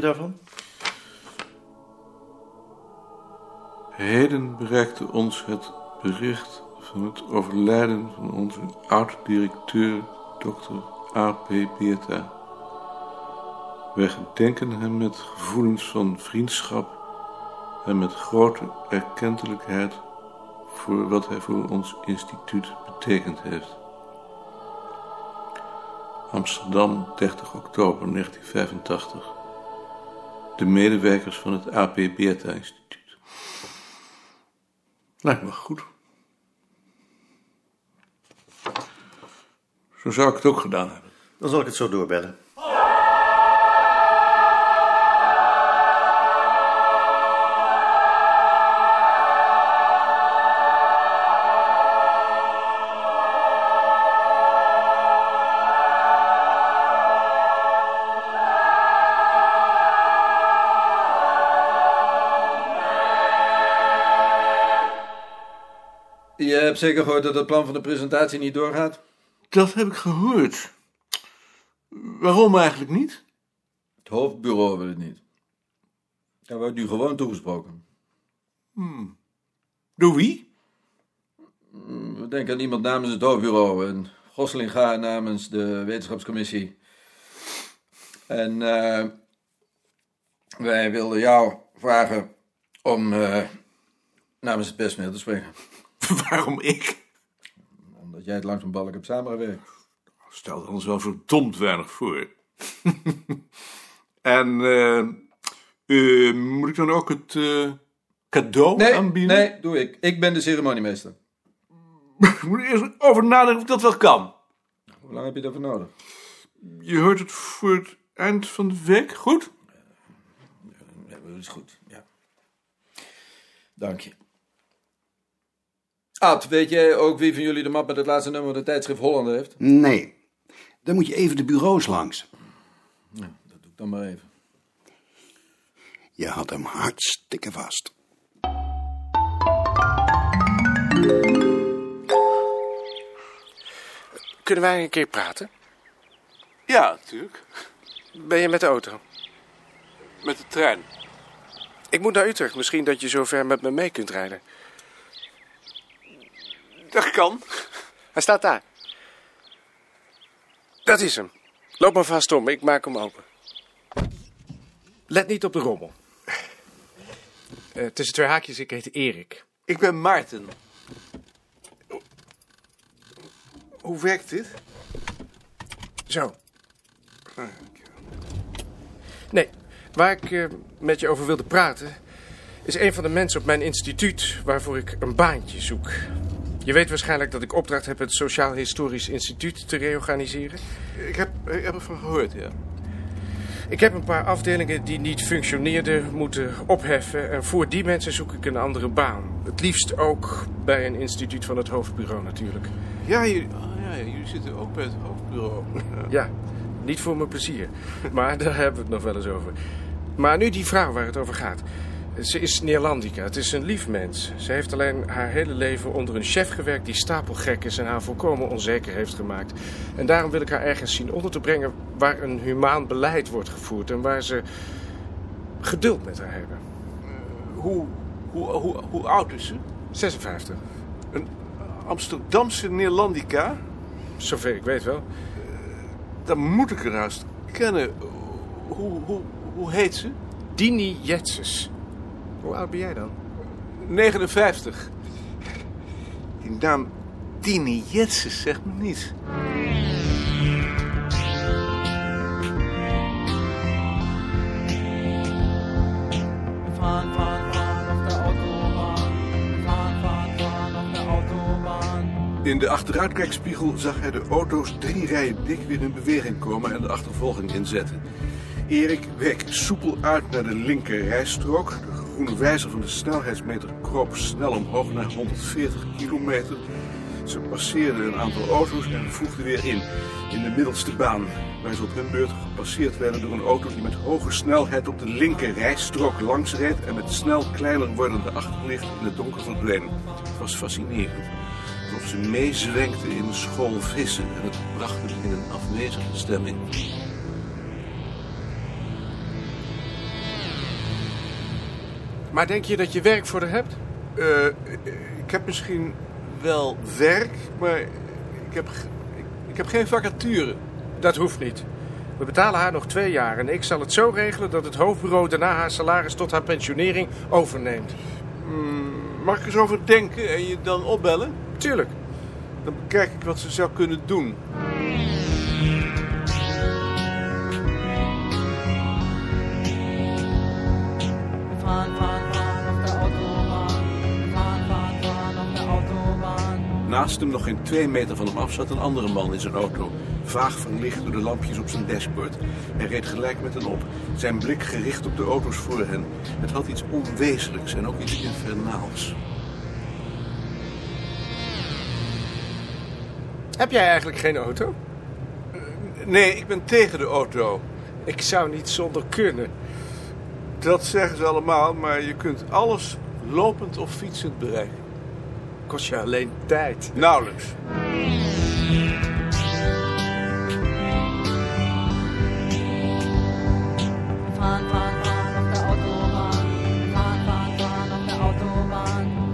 daarvan? Heden bereikte ons het bericht van het overlijden van onze oud-directeur, dokter A.P. Beerta. Wij gedenken hem met gevoelens van vriendschap en met grote erkentelijkheid voor wat hij voor ons instituut betekend heeft. Amsterdam, 30 oktober 1985. De medewerkers van het AP Beerta Instituut. Lijkt me goed. Zo zou ik het ook gedaan hebben. Dan zal ik het zo doorbellen. Hebt zeker gehoord dat het plan van de presentatie niet doorgaat? Dat heb ik gehoord. Waarom eigenlijk niet? Het hoofdbureau wil het niet. Daar wordt nu gewoon toegesproken. Door wie? We denken aan iemand namens het hoofdbureau. En Gosselinga namens de wetenschapscommissie. En eh, wij wilden jou vragen om eh, namens het personeel te spreken. Waarom ik? Omdat jij het langs een balk hebt samengewerkt. Stel ons wel verdomd weinig voor. en eh, eh, moet ik dan ook het eh, cadeau Nee, aanbieden? nee, doe ik. Ik ben de ceremoniemeester. Ik moet er eerst over nadenken of dat wel kan. Hoe lang heb je daarvoor nodig? Je hoort het voor het eind van de week, goed? Ja, dat is goed, ja. Dank je. Ad, weet jij ook wie van jullie de map met het laatste nummer van de tijdschrift Hollander heeft? Nee. Dan moet je even de bureaus langs. Dat doe ik dan maar even. Je had hem hartstikke vast. Kunnen wij een keer praten? Ja, natuurlijk. Ben je met de auto? Met de trein. Ik moet naar Utrecht. Misschien dat je zo ver met me mee kunt rijden. Dat kan. Hij staat daar. Dat is hem. Loop maar vast om. Ik maak hem open. Let niet op de rommel. Eh, tussen twee haakjes, ik heet Erik. Ik ben Maarten. Hoe werkt dit? Zo. Nee, waar ik eh, met je over wilde praten... is een van de mensen op mijn instituut waarvoor ik een baantje zoek. Je weet waarschijnlijk dat ik opdracht heb het Sociaal Historisch Instituut te reorganiseren. Ik heb, ik heb ervan gehoord, ja. Ik heb een paar afdelingen die niet functioneerden moeten opheffen. En voor die mensen zoek ik een andere baan. Het liefst ook bij een instituut van het hoofdbureau natuurlijk. Ja, jullie, oh, ja, jullie zitten ook bij het hoofdbureau. Ja, niet voor mijn plezier. Maar daar hebben we het nog wel eens over. Maar nu die vrouw waar het over gaat. Ze is Neerlandica. Het is een lief mens. Ze heeft alleen haar hele leven onder een chef gewerkt die stapelgek is en haar volkomen onzeker heeft gemaakt. En daarom wil ik haar ergens zien onder te brengen waar een humaan beleid wordt gevoerd en waar ze geduld met haar hebben. Hoe, hoe, hoe, hoe oud is ze? 56. Een Amsterdamse Neerlandica? Zover ik weet wel. Dan moet ik er haast kennen. Hoe, hoe, hoe heet ze? Dini Jetses. Hoe oud ben jij dan? 59. Die naam Tini Jetses zegt me niets. In de achteruitkijkspiegel zag hij de auto's drie rijen dik weer in beweging komen en de achtervolging inzetten. Erik week soepel uit naar de linker rijstrook. De groene wijzer van de snelheidsmeter kroop snel omhoog naar 140 kilometer. Ze passeerden een aantal auto's en voegden weer in, in de middelste baan. Waar ze op hun beurt gepasseerd werden door een auto die met hoge snelheid op de linker rijstrook langs reed en met snel kleiner wordende achterlicht in het donker verdween. Het was fascinerend. Alsof ze meezwenkten in een school vissen en het brachten in een afwezige stemming. Maar denk je dat je werk voor haar hebt? Eh, ik heb misschien wel werk, maar ik heb, ik, ik heb geen vacature. Dat hoeft niet. We betalen haar nog twee jaar en ik zal het zo regelen dat het hoofdbureau daarna haar salaris tot haar pensionering overneemt. Mag ik eens over denken en je dan opbellen? Tuurlijk. Dan bekijk ik wat ze zou kunnen doen. Naast hem, nog geen twee meter van hem af, zat een andere man in zijn auto. Vaag verlicht door de lampjes op zijn dashboard. Hij reed gelijk met hen op. Zijn blik gericht op de auto's voor hen. Het had iets onwezenlijks en ook iets infernaals. Heb jij eigenlijk geen auto? Nee, ik ben tegen de auto. Ik zou niet zonder kunnen. Dat zeggen ze allemaal, maar je kunt alles lopend of fietsend bereiken. Kost je alleen tijd. Nauwelijks.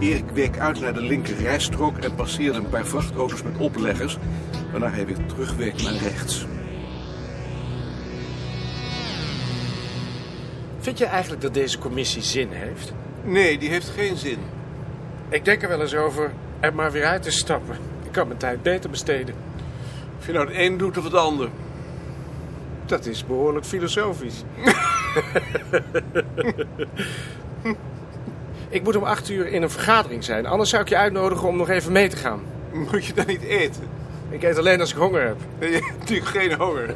Erik week uit naar de linker rijstrook en passeerde een paar vrachtauto's met opleggers, waarna hij weer terugweek naar rechts. Vind je eigenlijk dat deze commissie zin heeft? Nee, die heeft geen zin. Ik denk er wel eens over er maar weer uit te stappen. Ik kan mijn tijd beter besteden. Of je nou het een doet of het ander. Dat is behoorlijk filosofisch. ik moet om acht uur in een vergadering zijn. Anders zou ik je uitnodigen om nog even mee te gaan. Moet je dan niet eten? Ik eet alleen als ik honger heb. Je hebt natuurlijk geen honger.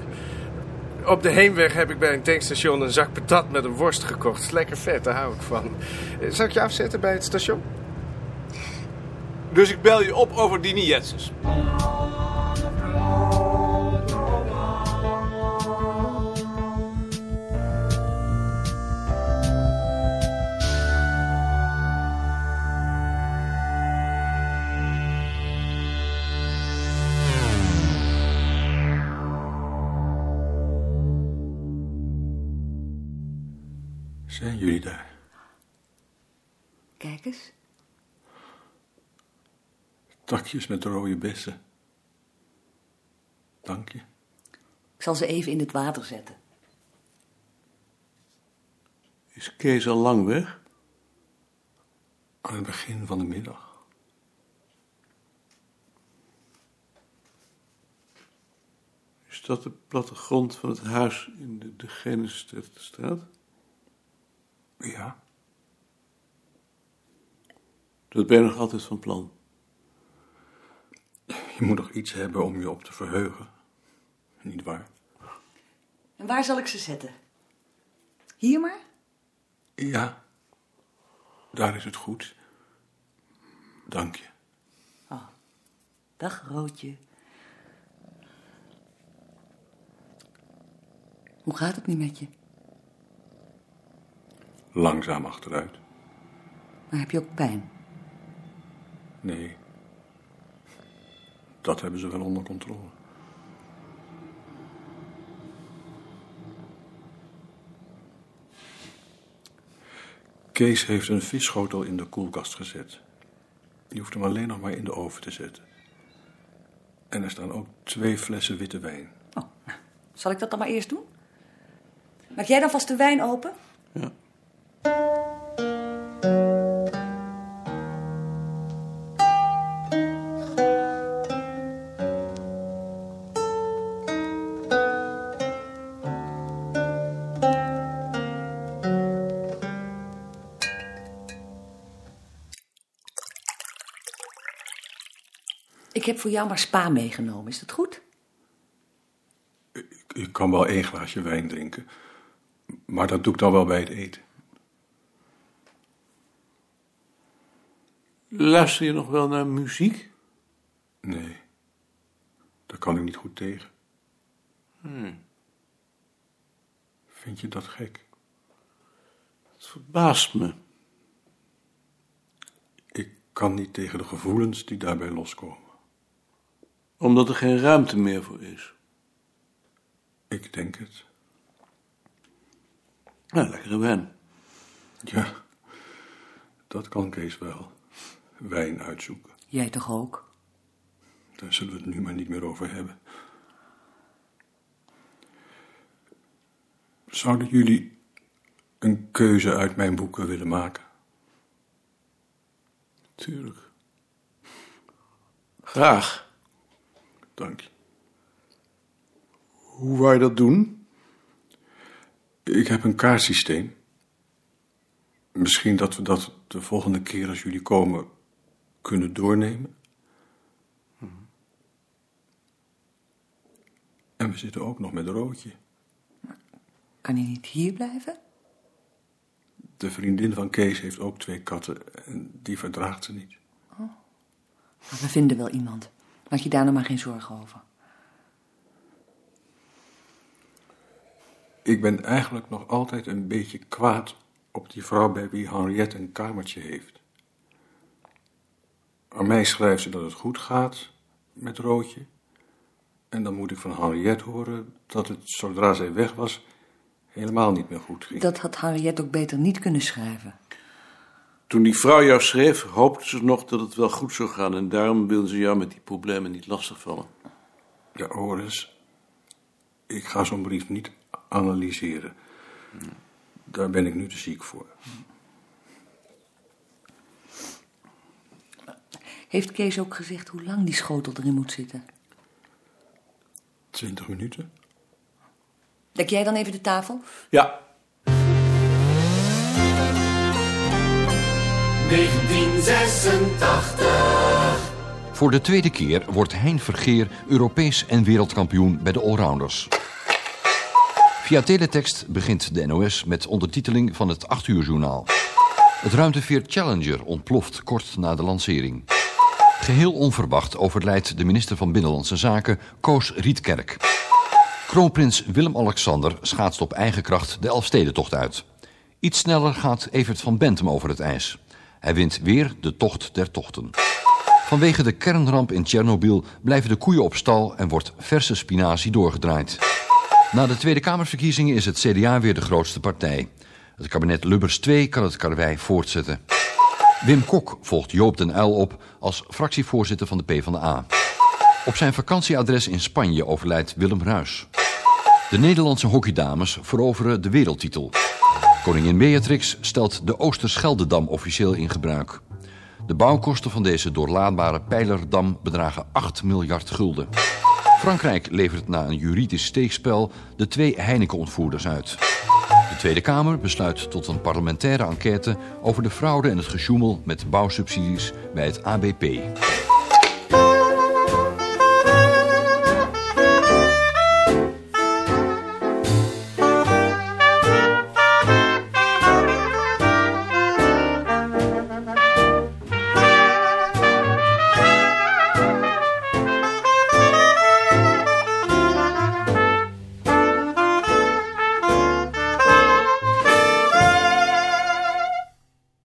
Op de heenweg heb ik bij een tankstation een zak patat met een worst gekocht. Lekker vet, daar hou ik van. Eh, Zal ik je afzetten bij het station? Dus ik bel je op over die Nietzsche's. Zijn jullie daar? Kijk eens. Takjes met rode bessen. Dank je. Ik zal ze even in het water zetten. Is Kees al lang weg? Aan het begin van de middag. Is dat de plattegrond van het huis in de, de Genestraat? Ja, Dat ben je nog altijd van plan. Je moet nog iets hebben om je op te verheugen. Niet waar? En waar zal ik ze zetten? Hier maar? Ja, daar is het goed. Dank je. Oh, dag Roodje. Hoe gaat het nu met je? Langzaam achteruit. Maar heb je ook pijn? Nee. Dat hebben ze wel onder controle. Kees heeft een visschotel in de koelkast gezet. Je hoeft hem alleen nog maar in de oven te zetten. En er staan ook twee flessen witte wijn. Oh, zal ik dat dan maar eerst doen? Maak jij dan vast de wijn open? Ik heb voor jou maar spa meegenomen, is dat goed? Ik, ik kan wel één glaasje wijn drinken. Maar dat doe ik dan wel bij het eten. Luister je nog wel naar muziek? Nee. Daar kan ik niet goed tegen. Vind je dat gek? Het verbaast me. Ik kan niet tegen de gevoelens die daarbij loskomen. Omdat er geen ruimte meer voor is. Ik denk het. Nou, lekkere wijn. Ja, Dat kan Kees wel. Wijn uitzoeken. Jij toch ook? Daar zullen we het nu maar niet meer over hebben. Zouden jullie een keuze uit mijn boeken willen maken? Tuurlijk. Graag. Dank je. Hoe wou je dat doen? Ik heb een kaartsysteem. Misschien dat we dat de volgende keer als jullie komen kunnen doornemen. En we zitten ook nog met Roodje. Kan hij niet hier blijven? De vriendin van Kees heeft ook twee katten en die verdraagt ze niet. Maar we vinden wel iemand. Maak je daar nou maar geen zorgen over. Ik ben eigenlijk nog altijd een beetje kwaad op die vrouw bij wie Henriette een kamertje heeft. Aan mij schrijft ze dat het goed gaat met Roodje. En dan moet ik van Henriette horen dat het, zodra zij weg was, helemaal niet meer goed ging. Dat had Harriet ook beter niet kunnen schrijven. Toen die vrouw jou schreef, hoopte ze nog dat het wel goed zou gaan. En daarom wilde ze jou met die problemen niet lastigvallen. Ja, hoor eens. Ik ga zo'n brief niet analyseren. Daar ben ik nu te ziek voor. Heeft Kees ook gezegd hoe lang die schotel erin moet zitten? Twintig minuten? Dek jij dan even de tafel? Ja. 1986. Voor de tweede keer wordt Hein Vergeer Europees en wereldkampioen bij de allrounders. Via teletext begint de NOS met ondertiteling van het 8 uur journaal. Het ruimteveer Challenger ontploft kort na de lancering. Geheel onverwacht overlijdt de minister van Binnenlandse Zaken Koos Rietkerk. Kroonprins Willem-Alexander schaatst op eigen kracht de Elfstedentocht uit. Iets sneller gaat Evert van Bentum over het ijs. Hij wint weer de tocht der tochten. Vanwege de kernramp in Tsjernobyl blijven de koeien op stal en wordt verse spinazie doorgedraaid. Na de Tweede Kamerverkiezingen is het CDA weer de grootste partij. Het kabinet Lubbers 2 kan het karwei voortzetten. Wim Kok volgt Joop den Uyl op als fractievoorzitter van de PvdA. Op zijn vakantieadres in Spanje overlijdt Willem Ruis. De Nederlandse hockeydames veroveren de wereldtitel. Koningin Beatrix stelt de Oosterscheldedam officieel in gebruik. De bouwkosten van deze doorlaadbare pijlerdam bedragen 8 miljard gulden. Frankrijk levert na een juridisch steekspel de twee Heineken-ontvoerders uit. De Tweede Kamer besluit tot een parlementaire enquête over de fraude en het gesjoemel met bouwsubsidies bij het ABP.